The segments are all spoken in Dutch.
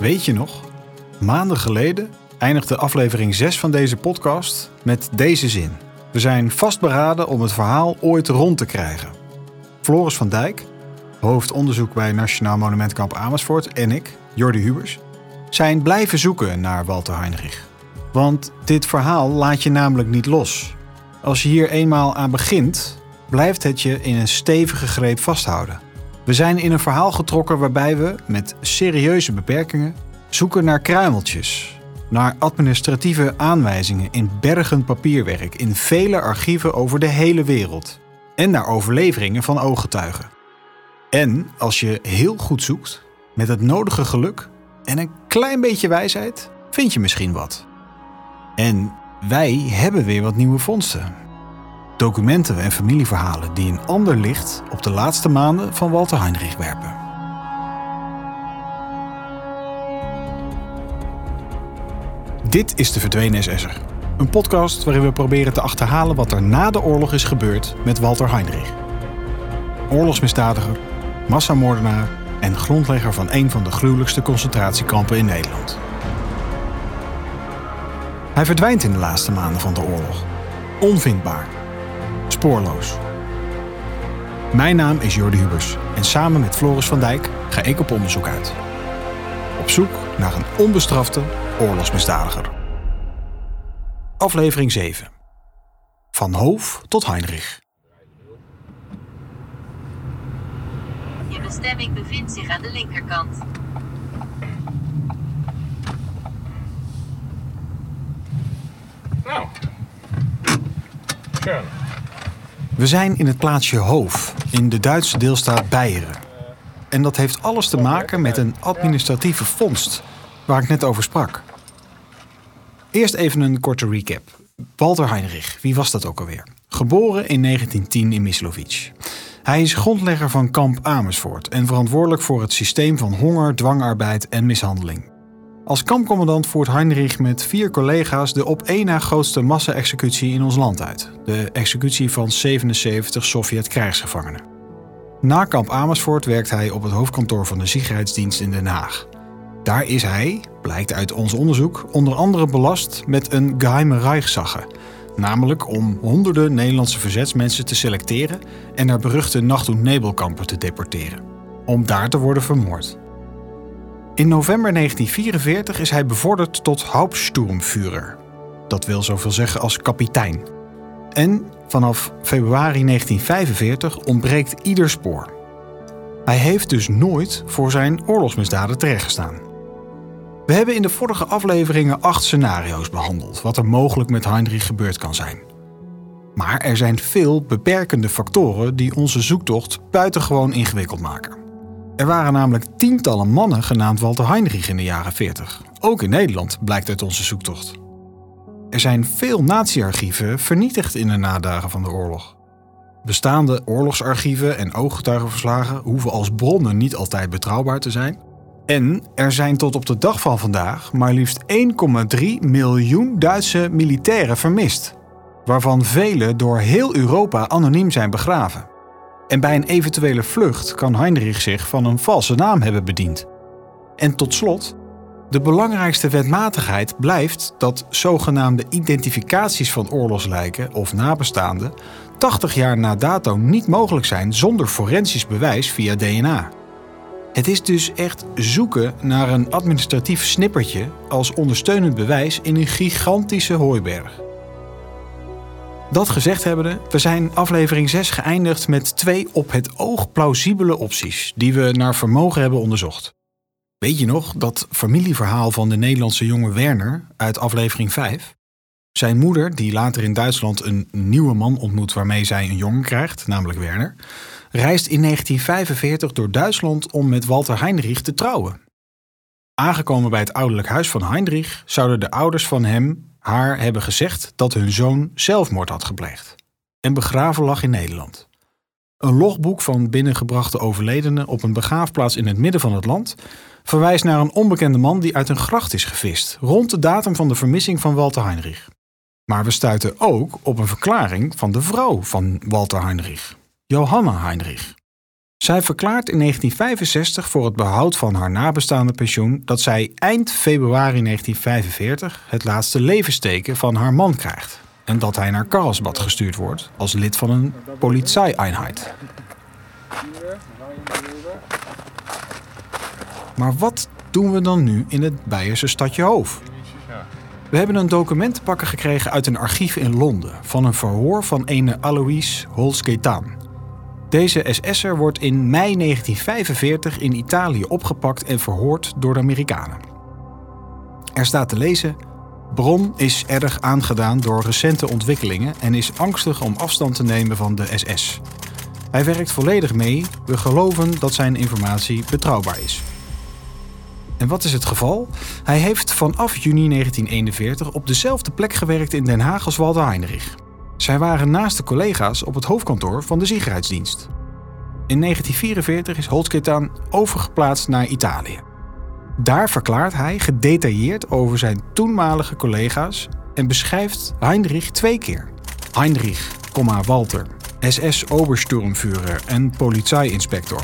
Weet je nog? Maanden geleden eindigde aflevering 6 van deze podcast met deze zin. We zijn vastberaden om het verhaal ooit rond te krijgen. Floris van Dijk, hoofdonderzoek bij Nationaal Monumentkamp Amersfoort en ik, Jordi Hubers, zijn blijven zoeken naar Walter Heinrich. Want dit verhaal laat je namelijk niet los. Als je hier eenmaal aan begint, blijft het je in een stevige greep vasthouden. We zijn in een verhaal getrokken waarbij we, met serieuze beperkingen, zoeken naar kruimeltjes. Naar administratieve aanwijzingen in bergen papierwerk in vele archieven over de hele wereld. En naar overleveringen van ooggetuigen. En als je heel goed zoekt, met het nodige geluk en een klein beetje wijsheid, vind je misschien wat. En wij hebben weer wat nieuwe vondsten. Documenten en familieverhalen die een ander licht op de laatste maanden van Walter Heinrich werpen. Dit is De Verdwenen SS'er. Een podcast waarin we proberen te achterhalen wat er na de oorlog is gebeurd met Walter Heinrich. Oorlogsmisdadiger, massamoordenaar en grondlegger van een van de gruwelijkste concentratiekampen in Nederland. Hij verdwijnt in de laatste maanden van de oorlog. Onvindbaar. Spoorloos. Mijn naam is Jordi Hubers en samen met Floris van Dijk ga ik op onderzoek uit. Op zoek naar een onbestrafte oorlogsmisdadiger. Aflevering 7. Van Hoof tot Heinrich. Je bestemming bevindt zich aan de linkerkant. Nou. Schön. We zijn in het plaatsje Hoof in de Duitse deelstaat Beieren. En dat heeft alles te maken met een administratieve vondst waar ik net over sprak. Eerst even een korte recap. Walter Heinrich, wie was dat ook alweer? Geboren in 1910 in Mislovic. Hij is grondlegger van kamp Amersfoort en verantwoordelijk voor het systeem van honger, dwangarbeid en mishandeling. Als kampcommandant voert Heinrich met vier collega's de op één na grootste massa-executie in ons land uit. De executie van 77 Sovjet-krijgsgevangenen. Na kamp Amersfoort werkt hij op het hoofdkantoor van de Sicherheidsdienst in Den Haag. Daar is hij, blijkt uit ons onderzoek, onder andere belast met een geheime Reichssache. Namelijk om honderden Nederlandse verzetsmensen te selecteren en naar beruchte nacht- en nebelkampen te deporteren. Om daar te worden vermoord. In november 1944 is hij bevorderd tot Hauptsturmführer. Dat wil zoveel zeggen als kapitein. En vanaf februari 1945 ontbreekt ieder spoor. Hij heeft dus nooit voor zijn oorlogsmisdaden terechtgestaan. We hebben in de vorige afleveringen acht scenario's behandeld wat er mogelijk met Heinrich gebeurd kan zijn. Maar er zijn veel beperkende factoren die onze zoektocht buitengewoon ingewikkeld maken. Er waren namelijk tientallen mannen genaamd Walter Heinrich in de jaren 40. Ook in Nederland blijkt uit onze zoektocht. Er zijn veel natiearchieven vernietigd in de nadagen van de oorlog. Bestaande oorlogsarchieven en ooggetuigenverslagen hoeven als bronnen niet altijd betrouwbaar te zijn. En er zijn tot op de dag van vandaag maar liefst 1,3 miljoen Duitse militairen vermist, waarvan vele door heel Europa anoniem zijn begraven. En bij een eventuele vlucht kan Heinrich zich van een valse naam hebben bediend. En tot slot, de belangrijkste wetmatigheid blijft dat zogenaamde identificaties van oorlogslijken of nabestaanden 80 jaar na dato niet mogelijk zijn zonder forensisch bewijs via DNA. Het is dus echt zoeken naar een administratief snippertje als ondersteunend bewijs in een gigantische hooiberg. Dat gezegd hebbende, we zijn aflevering 6 geëindigd met twee op het oog plausibele opties die we naar vermogen hebben onderzocht. Weet je nog dat familieverhaal van de Nederlandse jonge Werner uit aflevering 5? Zijn moeder, die later in Duitsland een nieuwe man ontmoet waarmee zij een jongen krijgt, namelijk Werner, reist in 1945 door Duitsland om met Walter Heinrich te trouwen. Aangekomen bij het ouderlijk huis van Heinrich zouden de ouders van hem haar hebben gezegd dat hun zoon zelfmoord had gepleegd en begraven lag in Nederland. Een logboek van binnengebrachte overledenen op een begraafplaats in het midden van het land verwijst naar een onbekende man die uit een gracht is gevist rond de datum van de vermissing van Walter Heinrich. Maar we stuiten ook op een verklaring van de vrouw van Walter Heinrich, Johanna Heinrich. Zij verklaart in 1965 voor het behoud van haar nabestaande pensioen dat zij eind februari 1945 het laatste levensteken van haar man krijgt. En dat hij naar Karlsbad gestuurd wordt als lid van een politieeinheid. Maar wat doen we dan nu in het Beierse stadje Hoof? We hebben een document te pakken gekregen uit een archief in Londen van een verhoor van ene Alois Holsketaan. Deze SS'er wordt in mei 1945 in Italië opgepakt en verhoord door de Amerikanen. Er staat te lezen: Bron is erg aangedaan door recente ontwikkelingen en is angstig om afstand te nemen van de SS. Hij werkt volledig mee. We geloven dat zijn informatie betrouwbaar is. En wat is het geval? Hij heeft vanaf juni 1941 op dezelfde plek gewerkt in Den Haag als Walter Heinrich. Zij waren naast de collega's op het hoofdkantoor van de Ziegerheidsdienst. In 1944 is Holzketaan overgeplaatst naar Italië. Daar verklaart hij gedetailleerd over zijn toenmalige collega's en beschrijft Heinrich twee keer. Heinrich, Walter, SS-Obersturmführer en politieinspector.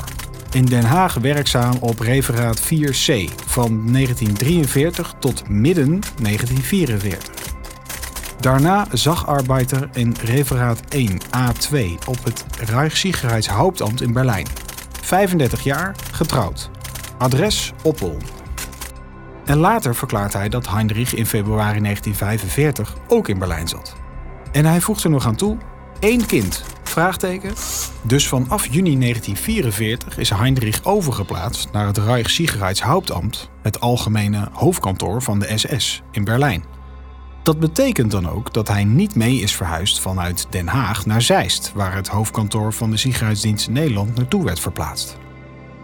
In Den Haag werkzaam op referaat 4C van 1943 tot midden 1944. Daarna zagarbeider in referaat 1 A2 op het Reichssicherheitshauptamt in Berlijn. 35 jaar, getrouwd. Adres Oppel. En later verklaart hij dat Heinrich in februari 1945 ook in Berlijn zat. En hij voegt er nog aan toe: één kind. Vraagteken. Dus vanaf juni 1944 is Heinrich overgeplaatst naar het Reichssicherheitshauptamt, het algemene hoofdkantoor van de SS in Berlijn. Dat betekent dan ook dat hij niet mee is verhuisd vanuit Den Haag naar Zeist, waar het hoofdkantoor van de Ziekenhuisdienst Nederland naartoe werd verplaatst.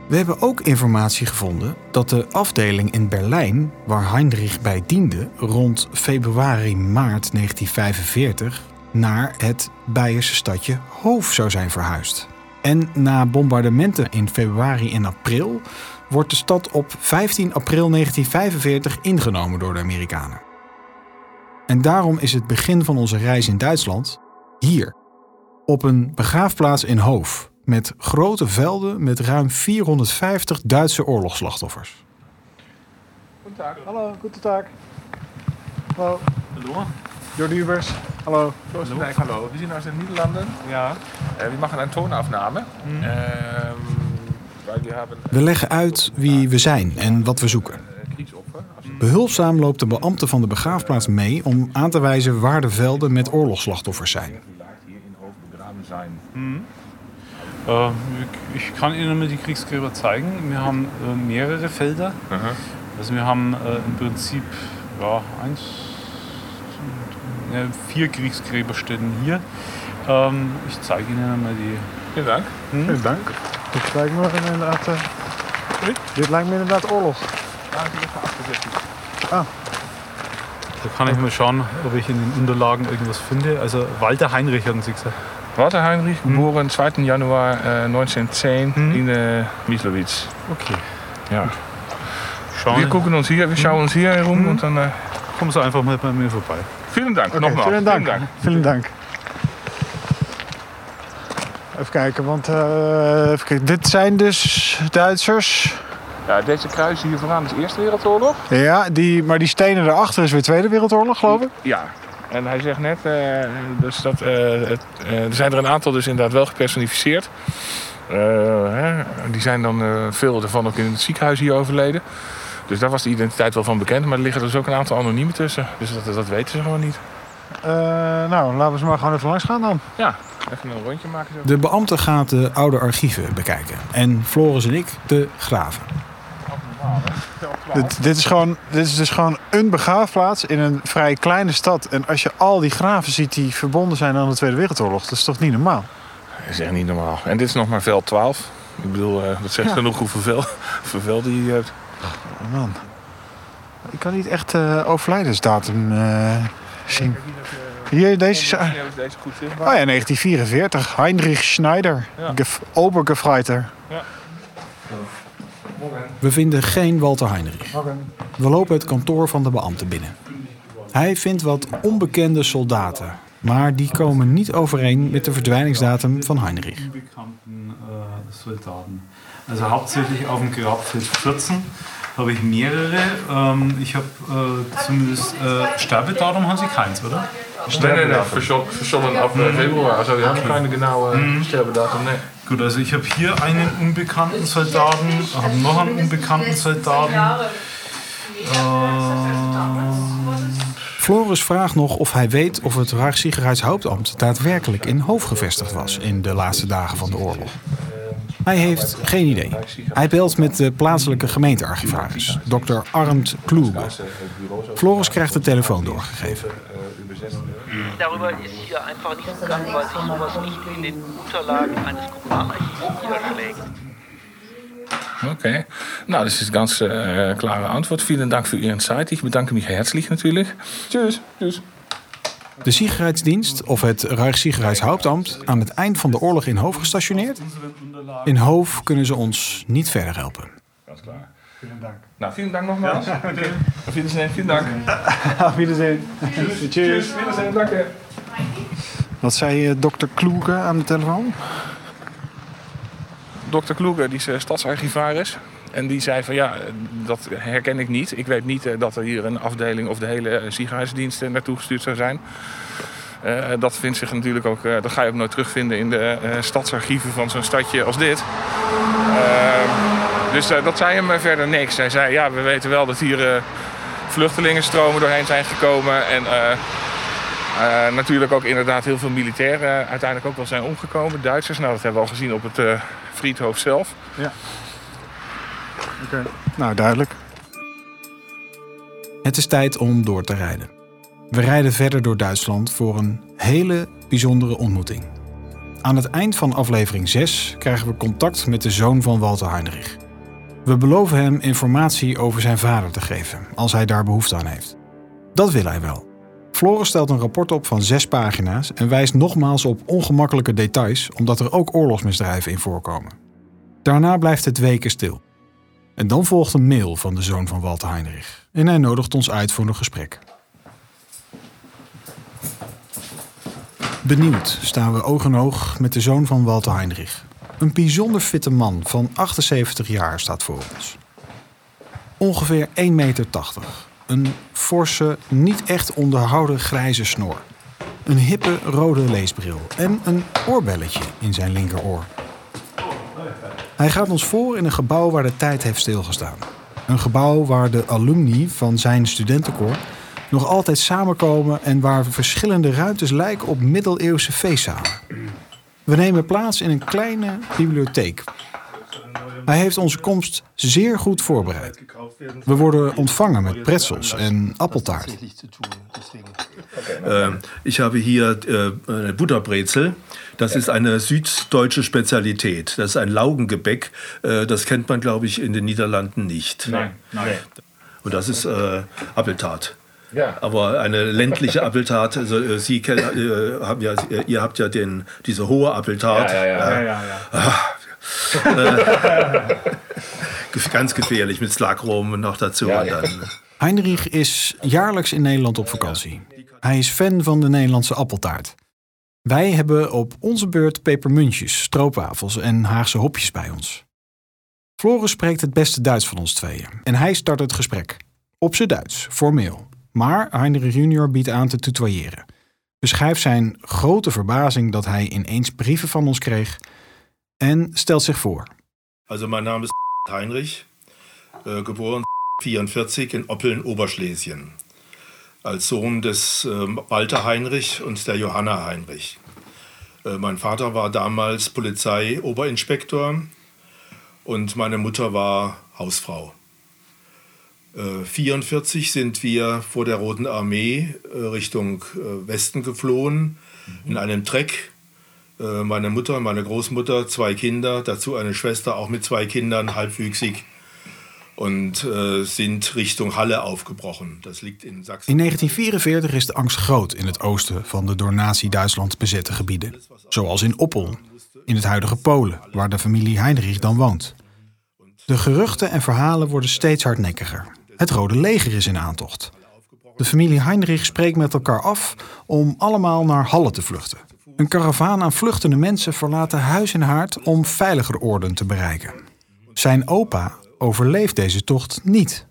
We hebben ook informatie gevonden dat de afdeling in Berlijn, waar Heinrich bij diende, rond februari-maart 1945 naar het Beierse stadje Hoof zou zijn verhuisd. En na bombardementen in februari en april wordt de stad op 15 april 1945 ingenomen door de Amerikanen. En daarom is het begin van onze reis in Duitsland hier, op een begraafplaats in Hoof, met grote velden met ruim 450 Duitse oorlogsslachtoffers. Goedendag. Hallo, goedendag. Hallo. Hallo. Jordi Ubers. Hallo. Roosendijk, hallo. We zijn uit de Nederlanden. Ja. Uh, we maken een toonaafname. Mm. Uh, we leggen uit wie we zijn en wat we zoeken. Behulpzaam loopt de beambte van de begraafplaats mee om aan te wijzen waar de velden met oorlogsslachtoffers zijn. Hmm. Uh, ich kann Ihnen mal die Kriegsgräber zeigen. Wir haben äh, mehrere Felder. Uh -huh. Also wir haben äh, im Prinzip ja, eins, ja, vier Kriegsgräberstätten hier. Ähm, ich zeige Ihnen mal die. Vielen Dank. Hm? Vielen Dank. Dit lijkt me inderdaad. Uh, dit lijkt me inderdaad oorlog. Ah. Da kann ich mal schauen, ob ich in den Unterlagen irgendwas finde. Also Walter Heinrich haben Sie gesagt. Walter Heinrich, hm. geboren 2. Januar äh, 1910 hm. in äh, Mieslowitz. Okay. Ja. Schauen. Wir gucken uns hier, wir schauen uns hier herum hm. und dann. Äh, Kommen Sie einfach mal bei mir vorbei. Vielen Dank, okay, nogmaals. Vielen Dank. Vielen Dank. Vielen Dank. Even kijken, want uh, even kijken. dit zijn dus Duitsers. Ja, deze kruis hier vooraan is Eerste Wereldoorlog. Ja, die, maar die stenen erachter is weer Tweede Wereldoorlog, geloof ik? Ja, en hij zegt net, uh, dus dat, uh, het, uh, er zijn er een aantal dus inderdaad wel gepersonificeerd. Hè, die zijn dan veel ervan ook in het ziekenhuis hier overleden. Dus daar was de identiteit wel van bekend. Maar er liggen dus ook een aantal anoniemen tussen. Dus dat, dat weten ze gewoon niet. nou, laten we ze maar gewoon even langs gaan dan. Ja, even een rondje maken. Zo. De beambte gaat de oude archieven bekijken. En Floris en ik de graven. Dit, dit, is gewoon, dit is dus gewoon een begraafplaats in een vrij kleine stad. En als je al die graven ziet die verbonden zijn aan de Tweede Wereldoorlog, dat is toch niet normaal? Dat is echt niet normaal. En dit is nog maar vel 12. Ik bedoel, uh, dat zegt ja. genoeg hoeveel vel, vel die hebt. Oh, man. Ik kan niet echt uh, overlijdensdatum uh, zien. Hier, deze is... deze goed zichtbaar. Oh ja, 1944. Heinrich Schneider. Ja. Obergefreiter. Ja. We vinden geen Walter Heinrich. We lopen het kantoor van de beambte binnen. Hij vindt wat onbekende soldaten, maar die komen niet overeen met de verdwijningsdatum van Heinrich. Soldaten. Also hauptsächlich auf dem Grabfeld 14 habe ich mehrere. Ähm, ich habe äh, zumindest äh, Sterbedatum haben Sie keins, oder? Nee, nee, nee, verschollen, verschollen ab äh, Februar. Also wir haben keine genaue Sterbedatum. Nee. Gut, also ich habe hier einen unbekannten Soldaten, habe noch einen unbekannten Soldaten. Floris vraagt nog of hij weet of het Rijkssicherheidshauptamt daadwerkelijk in Hoofd gevestigd was in de laatste dagen van de oorlog. Hij heeft geen idee. Hij belt met de plaatselijke gemeentearchivaris, Dr. Arndt Kloege. Floris krijgt de telefoon doorgegeven. Darüber ist hier einfach nichts gegangen, weil sich sowas nicht in den Unterlagen eines Kommunalarchivs niederschlägt. Okay, nou, das ist ganz äh, klare Antwort. Vielen Dank für Ihren Zeit. Ich bedanke mich herzlich natürlich. Tschüss. Tschüss. De Sicherheidsdienst of het Rijkssicherheidshauptamt aan het eind van de oorlog in Hoofd gestationeerd? In Hoofd kunnen ze ons niet verder helpen. Ganz klar. Vielen Dank. Nou, vielen Dank nogmaals. Ja, okay. Auf Wiedersehen. Vielen Dank. Auf Wiedersehen. Tschüss. Wiedersehen. Danke. Wat zei eh, dokter Kloege aan de telefoon? Dr. Kloeger, die is eh, stadsarchivaris. En die zei van ja, dat herken ik niet. Ik weet niet eh, dat er hier een afdeling of de hele eh, ziekenhuisdienst eh, naartoe gestuurd zou zijn. Eh, dat vindt zich natuurlijk ook, eh, dat ga je ook nooit terugvinden in de eh, stadsarchieven van zo'n stadje als dit. Dus eh, dat zei hem eh, verder niks. Hij zei ja, we weten wel dat hier eh, vluchtelingenstromen doorheen zijn gekomen. En eh, eh, natuurlijk ook inderdaad heel veel militairen eh, uiteindelijk ook wel zijn omgekomen. Duitsers, nou dat hebben we al gezien op het eh Friedhof zelf. Nou, duidelijk. Het is tijd om door te rijden. We rijden verder door Duitsland voor een hele bijzondere ontmoeting. Aan het eind van aflevering 6 krijgen we contact met de zoon van Walter Heinrich. We beloven hem informatie over zijn vader te geven, als hij daar behoefte aan heeft. Dat wil hij wel. Floris stelt een rapport op van zes pagina's en wijst nogmaals op ongemakkelijke details, omdat er ook oorlogsmisdrijven in voorkomen. Daarna blijft het weken stil. En dan volgt een mail van de zoon van Walter Heinrich. En hij nodigt ons uit voor een gesprek. Benieuwd staan we oog in oog met de zoon van Walter Heinrich. Een bijzonder fitte man van 78 jaar staat voor ons. Ongeveer 1,80 meter. Een forse, niet echt onderhouden grijze snor. Een hippe rode leesbril en een oorbelletje in zijn linkeroor. Hij gaat ons voor in een gebouw waar de tijd heeft stilgestaan. Een gebouw waar de alumni van zijn studentenkoor nog altijd samenkomen en waar verschillende ruimtes lijken op middeleeuwse feestzalen. We nemen plaats in een kleine bibliotheek. Hij heeft onze komst zeer goed voorbereid. We worden ontvangen met pretzels en appeltaart. Äh, ich habe hier äh, eine Butterbrezel. Das ist eine süddeutsche Spezialität. Das ist ein Laugengebäck. Äh, das kennt man, glaube ich, in den Niederlanden nicht. nein. Und das ist äh, Appeltat. Ja. Aber eine ländliche Appeltat, also äh, Sie äh, haben ja, ihr habt ja den, diese hohe Appeltat. Ja, ja, ja. Ge- Ganz gefährlich mit Slagroom noch dazu. Ja, und ja. dann, Heinrich is jaarlijks in Nederland op vakantie. Hij is fan van de Nederlandse appeltaart. Wij hebben op onze beurt pepermuntjes, stroopwafels en Haagse hopjes bij ons. Floris spreekt het beste Duits van ons tweeën en hij start het gesprek. Op zijn Duits, formeel. Maar Heinrich junior biedt aan te tutoyeren. Beschrijft zijn grote verbazing dat hij ineens brieven van ons kreeg en stelt zich voor. Also mein Name ist Heinrich, äh, geboren 44 in Oppeln, Oberschlesien. Als Sohn des ähm, Walter Heinrich und der Johanna Heinrich. Äh, mein Vater war damals Polizeioberinspektor und meine Mutter war Hausfrau. Äh, 44 sind wir vor der Roten Armee äh, Richtung äh, Westen geflohen in einem Treck äh, meine Mutter, meine Großmutter, zwei Kinder, dazu eine Schwester, auch mit zwei Kindern, halbwüchsig, und äh, sind Richtung Halle aufgebrochen. Das liegt in Sachsen. In 1944 is de angst groot in het oosten van de door Nazi-Duitsland bezette gebieden. Zoals in Oppel, in het huidige Polen, waar de familie Heinrich dan woont. De geruchten en verhalen worden steeds hardnekkiger. Het Rode Leger is in aantocht. De familie Heinrich spreekt met elkaar af om allemaal naar Halle te vluchten. Een karavaan aan vluchtende mensen verlaten huis en haard om veiliger oorden te bereiken. Zijn opa overleeft deze tocht niet.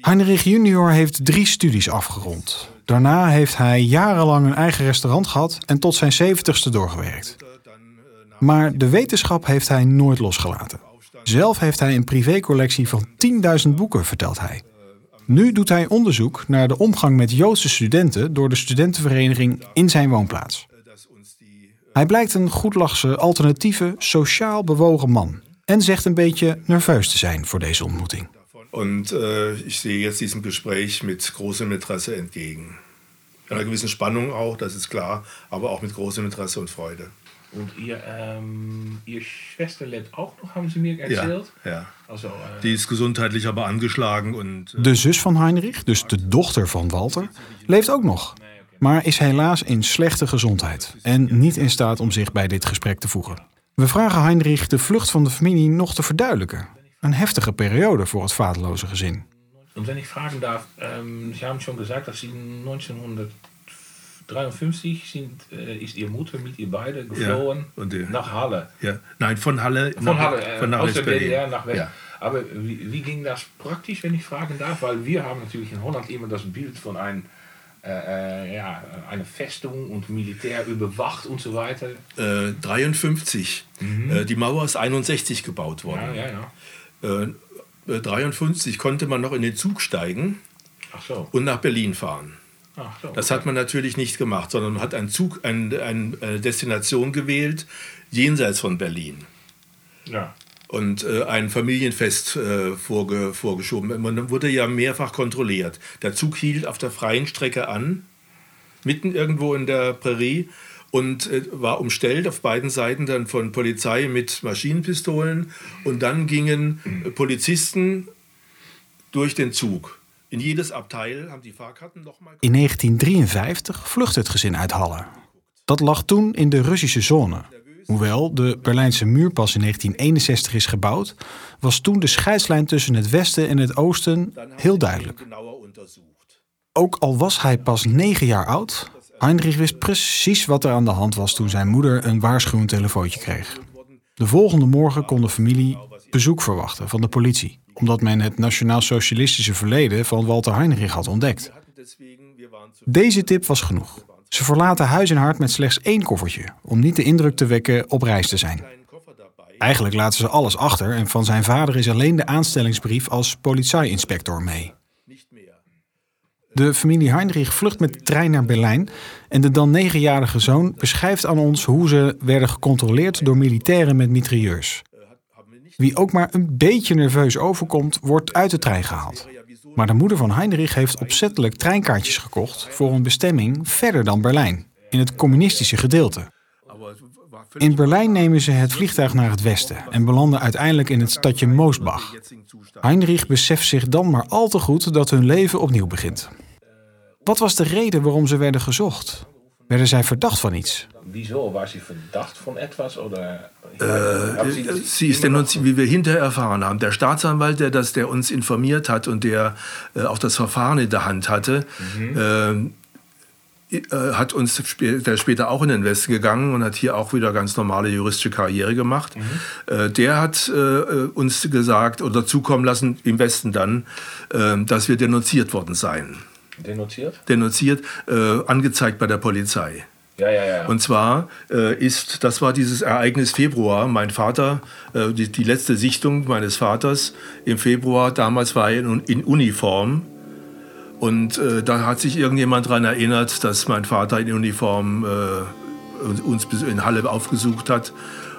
Heinrich junior heeft drie studies afgerond. Daarna heeft hij jarenlang een eigen restaurant gehad en tot zijn zeventigste doorgewerkt. Maar de wetenschap heeft hij nooit losgelaten. Zelf heeft hij een privécollectie van 10.000 boeken, vertelt hij. Nu doet hij onderzoek naar de omgang met Joodse studenten door de studentenvereniging in zijn woonplaats. Hij blijkt een goedlachse, alternatieve, sociaal bewogen man en zegt een beetje nerveus te zijn voor deze ontmoeting. Und äh, ich sehe jetzt diesem Interesse entgegen. Einer gewissen Spannung auch, das ist klar, aber auch mit großem Interesse und Freude. Und ihr, ähm, ihr Schwester lebt auch noch, haben Sie mir erzählt? Ja, ja. Also, äh, Die ist gesundheitlich aber angeschlagen und äh, De zus van Heinrich, dus de dochter van Walter, leeft ook nog. Maar is helaas in slechte gezondheid en niet in staat om zich bij dit gesprek te voegen. We vragen Heinrich de vlucht van de familie nog te verduidelijken. Een heftige periode voor het vaderloze gezin. Und wenn ich fragen darf, ähm, Sie haben schon gesagt, dass Sie 1953 sind, äh, ist Ihre Mutter mit ihr beide geflohen und die- nach Halle. ja, nein, von Halle, Von nach, Halle, äh, von Halle aus der. DDR nach West. Ja. Aber wie, wie ging das praktisch, wenn ich fragen darf? Weil wir haben natürlich in Holland immer das Bild von ein, äh, äh, ja, einer Festung und Militär überwacht und so weiter. Äh, 53. Äh, die Mauer ist 61 gebaut worden. Ja, ja, ja. Äh, äh, 53 konnte man noch in den Zug steigen so. und nach Berlin fahren. Ach. Das hat man natürlich nicht gemacht, sondern man hat einen Zug, ein, ein, eine Destination gewählt, jenseits von Berlin. ja. Und äh, ein Familienfest äh, vorge, vorgeschoben. Man wurde ja mehrfach kontrolliert. Der Zug hielt auf der freien Strecke an, mitten irgendwo in der Prärie und äh, war umstellt auf beiden Seiten dann von Polizei mit Maschinenpistolen und dann gingen Polizisten durch den Zug. In jedes Abteil haben die Fahrkarten nochmal. In 1953 vluchtte het gezin uit Halle. Dat lag toen in de Russische zone. Hoewel de Berlijnse muur pas in 1961 is gebouwd, was toen de scheidslijn tussen het westen en het oosten heel duidelijk. Ook al was hij pas negen jaar oud, Heinrich wist precies wat er aan de hand was toen zijn moeder een waarschuwend telefoontje kreeg. De volgende morgen kon de familie bezoek verwachten van de politie, omdat men het nationaal-socialistische verleden van Walter Heinrich had ontdekt. Deze tip was genoeg. Ze verlaten huis en hart met slechts één koffertje, om niet de indruk te wekken op reis te zijn. Eigenlijk laten ze alles achter en van zijn vader is alleen de aanstellingsbrief als politieinspector mee. De familie Heinrich vlucht met de trein naar Berlijn en de dan negenjarige zoon beschrijft aan ons hoe ze werden gecontroleerd door militairen met mitrailleurs. Wie ook maar een beetje nerveus overkomt, wordt uit de trein gehaald. Maar de moeder van Heinrich heeft opzettelijk treinkaartjes gekocht voor een bestemming verder dan Berlijn, in het communistische gedeelte. In Berlijn nemen ze het vliegtuig naar het westen en belanden uiteindelijk in het stadje Moosbach. Heinrich beseft zich dan maar al te goed dat hun leven opnieuw begint. Wat was de reden waarom ze werden gezocht? Werden zij verdacht van iets? Wieso? War sie verdacht von etwas? Oder, Äh, Sie ist denunziert, wie wir hinterher erfahren haben. Der Staatsanwalt, der, das, der uns informiert hat und der äh, auch das Verfahren in der Hand hatte, ähm, äh, hat uns spä der ist später auch in den Westen gegangen und hat hier auch wieder ganz normale juristische Karriere gemacht. Äh, der hat äh, uns gesagt oder zukommen lassen, im Westen dann, äh, dass wir denunziert worden seien. Denunziert? Denunziert, äh, angezeigt bei der Polizei. Ja, ja, ja. Und zwar äh, ist, das war dieses Ereignis Februar. Mein Vater, äh, die, die letzte Sichtung meines Vaters im Februar, damals war er in, in Uniform. Und äh, da hat sich irgendjemand daran erinnert, dass mein Vater in Uniform äh, uns- in Halle aufgesucht hat.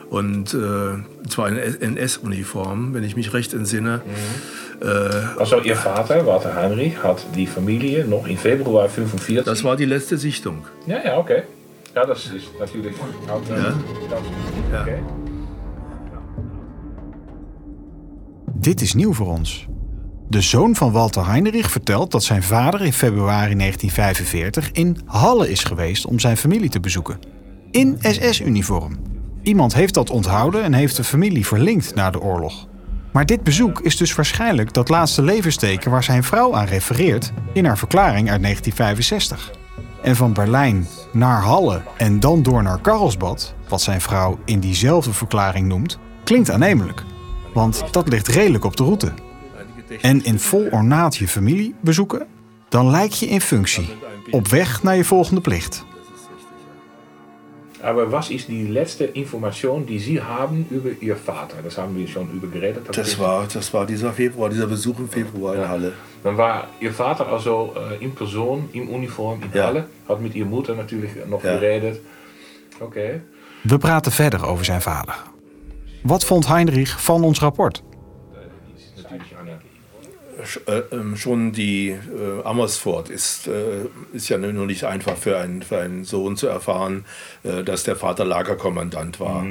Und äh, zwar in NS-Uniform, wenn ich mich recht entsinne. Also Ihr Vater, Walter Heinrich, hat die Familie noch im Februar 45... Das war die letzte Sichtung. Ja, ja, okay. Ja, das ist natürlich auch äh, Ja. wichtig. Ja. Okay. Dit is nieuw voor ons. De zoon van Walter Heinrich vertelt dat zijn vader in februari 1945 in Halle is geweest om zijn familie te bezoeken. In SS-uniform. Iemand heeft dat onthouden en heeft de familie verlinkt na de oorlog. Maar dit bezoek is dus waarschijnlijk dat laatste levensteken waar zijn vrouw aan refereert in haar verklaring uit 1965. En van Berlijn naar Halle en dan door naar Karlsbad, wat zijn vrouw in diezelfde verklaring noemt, klinkt aannemelijk. Want dat ligt redelijk op de route. En in vol ornaat je familie bezoeken, dan lijk je in functie. Op weg naar je volgende plicht. Aber was ist die letzte Information, die Sie haben über Ihr Vater? Das haben wir schon über geredet. Das war, das war dieser Februar, dieser Besuch im Februar in Halle. Dann war Ihr Vater also äh, in Person, in Uniform in Ja. Halle. Hat mit Ihrer Mutter natürlich noch Ja. geredet. Okay. We praten verder over zijn vader. Wat vond Heinrich van ons rapport? Natürlich eine Sch- äh, ähm, schon die äh, Amersfoort ist, äh, ist ja nur nicht einfach für einen, für einen Sohn zu erfahren, äh, dass der Vater Lagerkommandant war.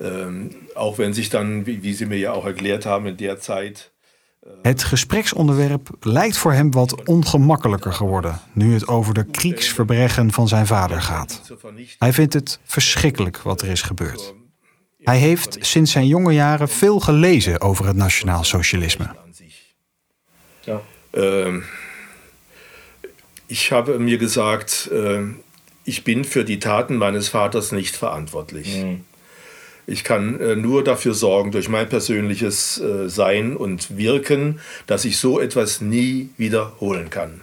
Ähm, auch wenn sich dann, wie, wie Sie mir ja auch erklärt haben, in der Zeit Het gespreksonderwerp lijkt voor hem wat ongemakkelijker geworden nu het over de kriegsverbrechen van zijn vader gaat. Hij vindt het verschrikkelijk wat er is gebeurd. Hij heeft sinds zijn jonge jaren veel gelezen over het nationaal socialisme. Ja. Ähm, ich habe mir gesagt, äh, ich bin für die Taten meines Vaters nicht verantwortlich. Ich kann äh, nur dafür sorgen, durch mein persönliches äh, Sein und Wirken, dass ich so etwas nie wiederholen kann.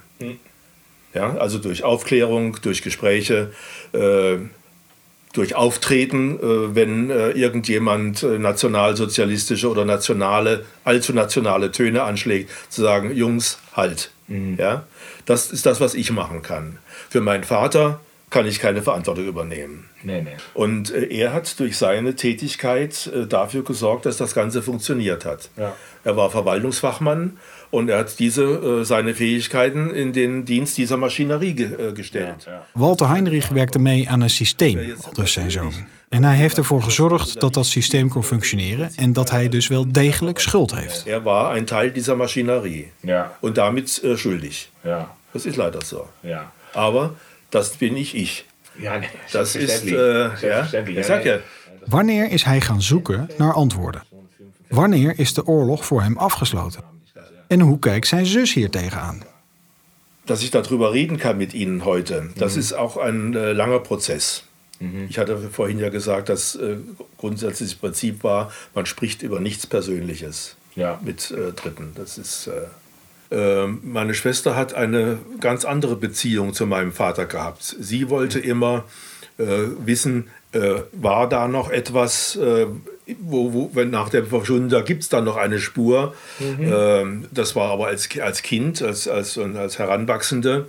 Ja, also durch Aufklärung, durch Gespräche, äh, durch Auftreten, äh, wenn äh, irgendjemand äh, nationalsozialistische oder nationale, allzu nationale Töne anschlägt, zu sagen, Jungs, halt. Ja? Das ist das, was ich machen kann. Für meinen Vater kann ich keine Verantwortung übernehmen. Nee, nee. Und äh, er hat durch seine Tätigkeit äh, dafür gesorgt, dass das Ganze funktioniert hat. Ja. Er war Verwaltungsfachmann und er hat diese, äh, seine Fähigkeiten in den Dienst dieser Maschinerie ge gestellt. Ja. Walter Heinrich werkte mee aan een systeem, dus zijn zoon. En hij heeft ervoor gezorgd dat dat systeem kon functioneren en dat hij dus wel degelijk schuld heeft. Er war ein Teil dieser Maschinerie Ja. und damit schuldig. Ja. Das ist leider so. Ja. Aber das bin ich ich. Ja, nee. Das ist, selbstverständlich. äh, ja, Selbstverständlich. ich sag ja, Wanneer is hij gaan zoeken naar antwoorden? Wanneer is de oorlog voor hem afgesloten? En hoe kijkt zijn zus hier tegenaan? dass ich darüber reden kann mit Ihnen heute, das ist auch ein äh, langer Prozess. Ich hatte vorhin ja gesagt, dass äh, grundsätzlich das Prinzip war, man spricht über nichts Persönliches Ja. mit äh, Dritten. Das ist, äh, meine Schwester hat eine ganz andere Beziehung zu meinem Vater gehabt. Sie wollte immer äh, wissen, äh, war da noch etwas, äh, wo, wo, wenn nach der Verschwundung, da gibt es dann noch eine Spur. Ähm, das war aber als, als Kind, als, als, als Heranwachsende.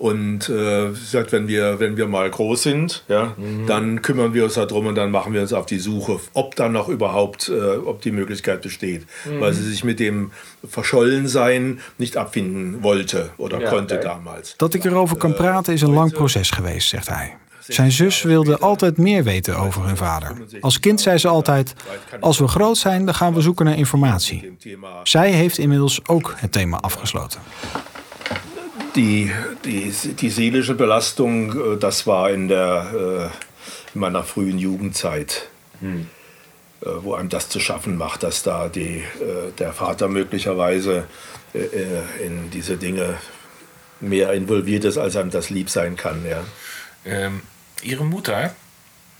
Und äh, sagt, wenn wir, wenn wir mal groß sind, ja, dann kümmern wir uns darum und dann machen wir uns auf die Suche, ob dann noch überhaupt, äh, ob die Möglichkeit besteht. Weil sie sich mit dem Verschollensein nicht abfinden wollte oder Ja, konnte damals. Dat ik erover kan praten is een lang proces geweest, zegt hij. Zijn zus wilde altijd meer weten over hun vader. Als kind zei ze altijd: Als we groot zijn, dan gaan we zoeken naar informatie. Zij heeft inmiddels ook het thema afgesloten. Die, die, die seelische Belastung, äh, das war in, der, äh, in meiner frühen Jugendzeit, äh, wo einem das zu schaffen macht, dass da die, der Vater möglicherweise in diese Dinge mehr involviert ist, als einem das lieb sein kann. Ja. Ähm, ihre Mutter,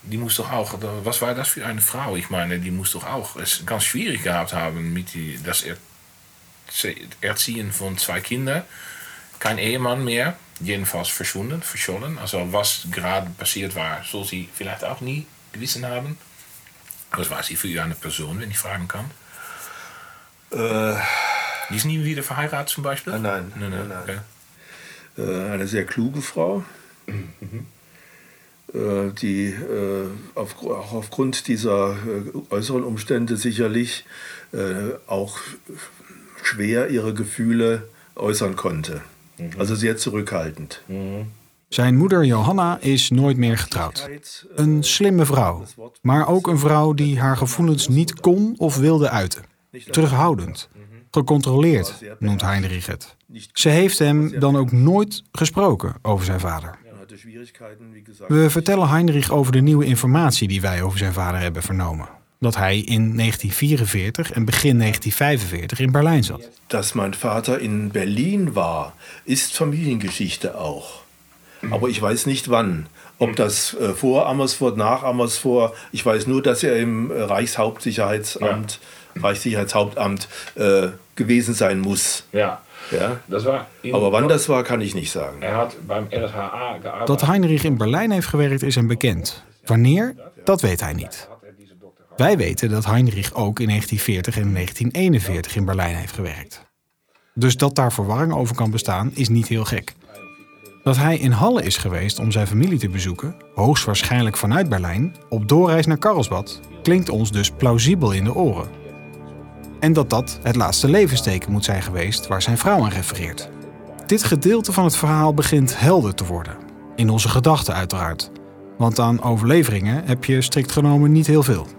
die muss doch auch, was war das für eine Frau? Ich meine, die muss doch auch es ganz schwierig gehabt haben mit die, das Erzie- Erziehen von zwei Kindern. Kein Ehemann mehr, jedenfalls verschwunden, verschollen. Also was gerade passiert war, soll sie vielleicht auch nie gewissen haben. Was war sie für eine Person, wenn ich fragen kann? Äh, Die ist nie wieder verheiratet zum Beispiel? Nein, nein, nein, nein. nein, Okay. äh, eine sehr kluge Frau, äh, die äh, auf, auch aufgrund dieser äußeren Umstände sicherlich auch schwer ihre Gefühle äußern konnte. Also sehr zurückhaltend. Zijn moeder Johanna is nooit meer getrouwd. Een slimme vrouw, maar ook een vrouw die haar gevoelens niet kon of wilde uiten. Terughoudend, gecontroleerd, noemt Heinrich het. Ze heeft hem dan ook nooit gesproken over zijn vader. We vertellen Heinrich over de nieuwe informatie die wij over zijn vader hebben vernomen. Dat hij in 1944 en begin 1945 in Berlijn zat. Dass mein Vater in Berlin war, ist Familiengeschichte auch. aber ich weiß nicht wann. Ob das äh, vor Amersfoort, nach Amersfoort, ich weiß nur, dass er im äh, Reichshauptsicherheitsamt, Reichssicherheitshauptamt äh, gewesen sein muss. Ja, Ja? dat war in, Aber wann das war, kann ich nicht sagen. Er hat beim RHA gearbeitet. Dat Heinrich in Berlijn heeft gewerkt is hem bekend. Wanneer? Dat weet hij niet. Wij weten dat Heinrich ook in 1940 en 1941 in Berlijn heeft gewerkt. Dus dat daar verwarring over kan bestaan is niet heel gek. Dat hij in Halle is geweest om zijn familie te bezoeken, hoogstwaarschijnlijk vanuit Berlijn, op doorreis naar Karlsbad, klinkt ons dus plausibel in de oren. En dat dat het laatste levensteken moet zijn geweest waar zijn vrouw aan refereert. Dit gedeelte van het verhaal begint helder te worden. In onze gedachten uiteraard. Want aan overleveringen heb je strikt genomen niet heel veel.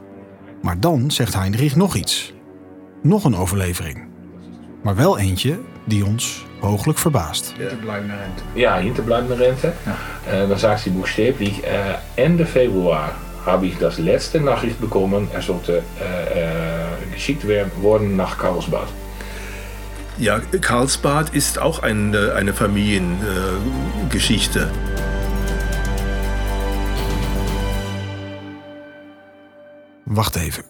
Maar dan zegt Heinrich nog iets. Nog een overlevering. Maar wel eentje die ons hooglijk verbaast. Ja, hinterbleibende Rente. Äh, dann sagt sie buchstäblich, äh, Ende Februar habe ich das letzte Nachricht bekommen, er sollte äh, äh, geschickt werden worden nach Karlsbad. Ja, Karlsbad ist auch eine, eine Familiengeschichte. Äh, Wacht even.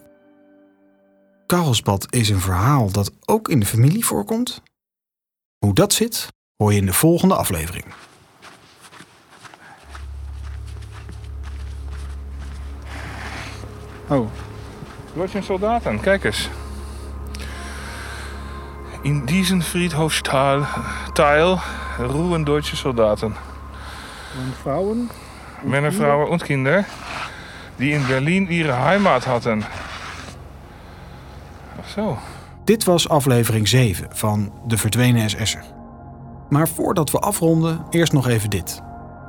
Karlsbad is een verhaal dat ook in de familie voorkomt? Hoe dat zit, hoor je in de volgende aflevering. Oh, Deutschen Soldaten, kijk eens. In diesem Friedhofsteil Teil ruhen deutsche Soldaten. en vrouwen? Männer, Frauen und Kinder, die in Berlin ihre Heimat hatten. Ach zo. Dit was aflevering 7 van De Verdwenen SS'er. Maar voordat we afronden, eerst nog even dit.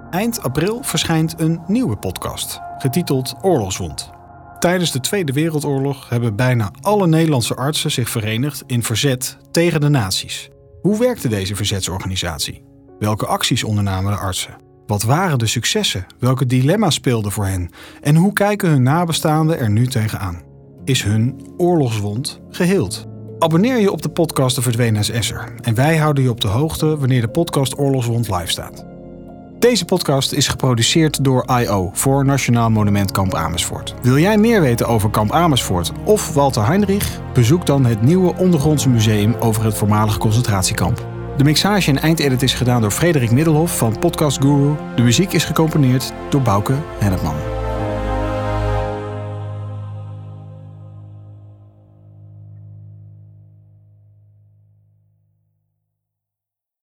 Eind april verschijnt een nieuwe podcast, getiteld Oorlogswond. Tijdens de Tweede Wereldoorlog hebben bijna alle Nederlandse artsen zich verenigd in verzet tegen de nazi's. Hoe werkte deze verzetsorganisatie? Welke acties ondernamen de artsen? Wat waren de successen? Welke dilemma's speelden voor hen? En hoe kijken hun nabestaanden er nu tegenaan? Is hun oorlogswond geheeld? Abonneer je op de podcast De Verdwenen SS'er. En wij houden je op de hoogte wanneer de podcast Oorlogswond live staat. Deze podcast is geproduceerd door I.O. voor Nationaal Monument Kamp Amersfoort. Wil jij meer weten over Kamp Amersfoort of Walter Heinrich? Bezoek dan het nieuwe ondergrondse museum over het voormalige concentratiekamp. De mixage en eindedit is gedaan door Frederik Middelhof van Podcast Guru. De muziek is gecomponeerd door Bouke Hennepman.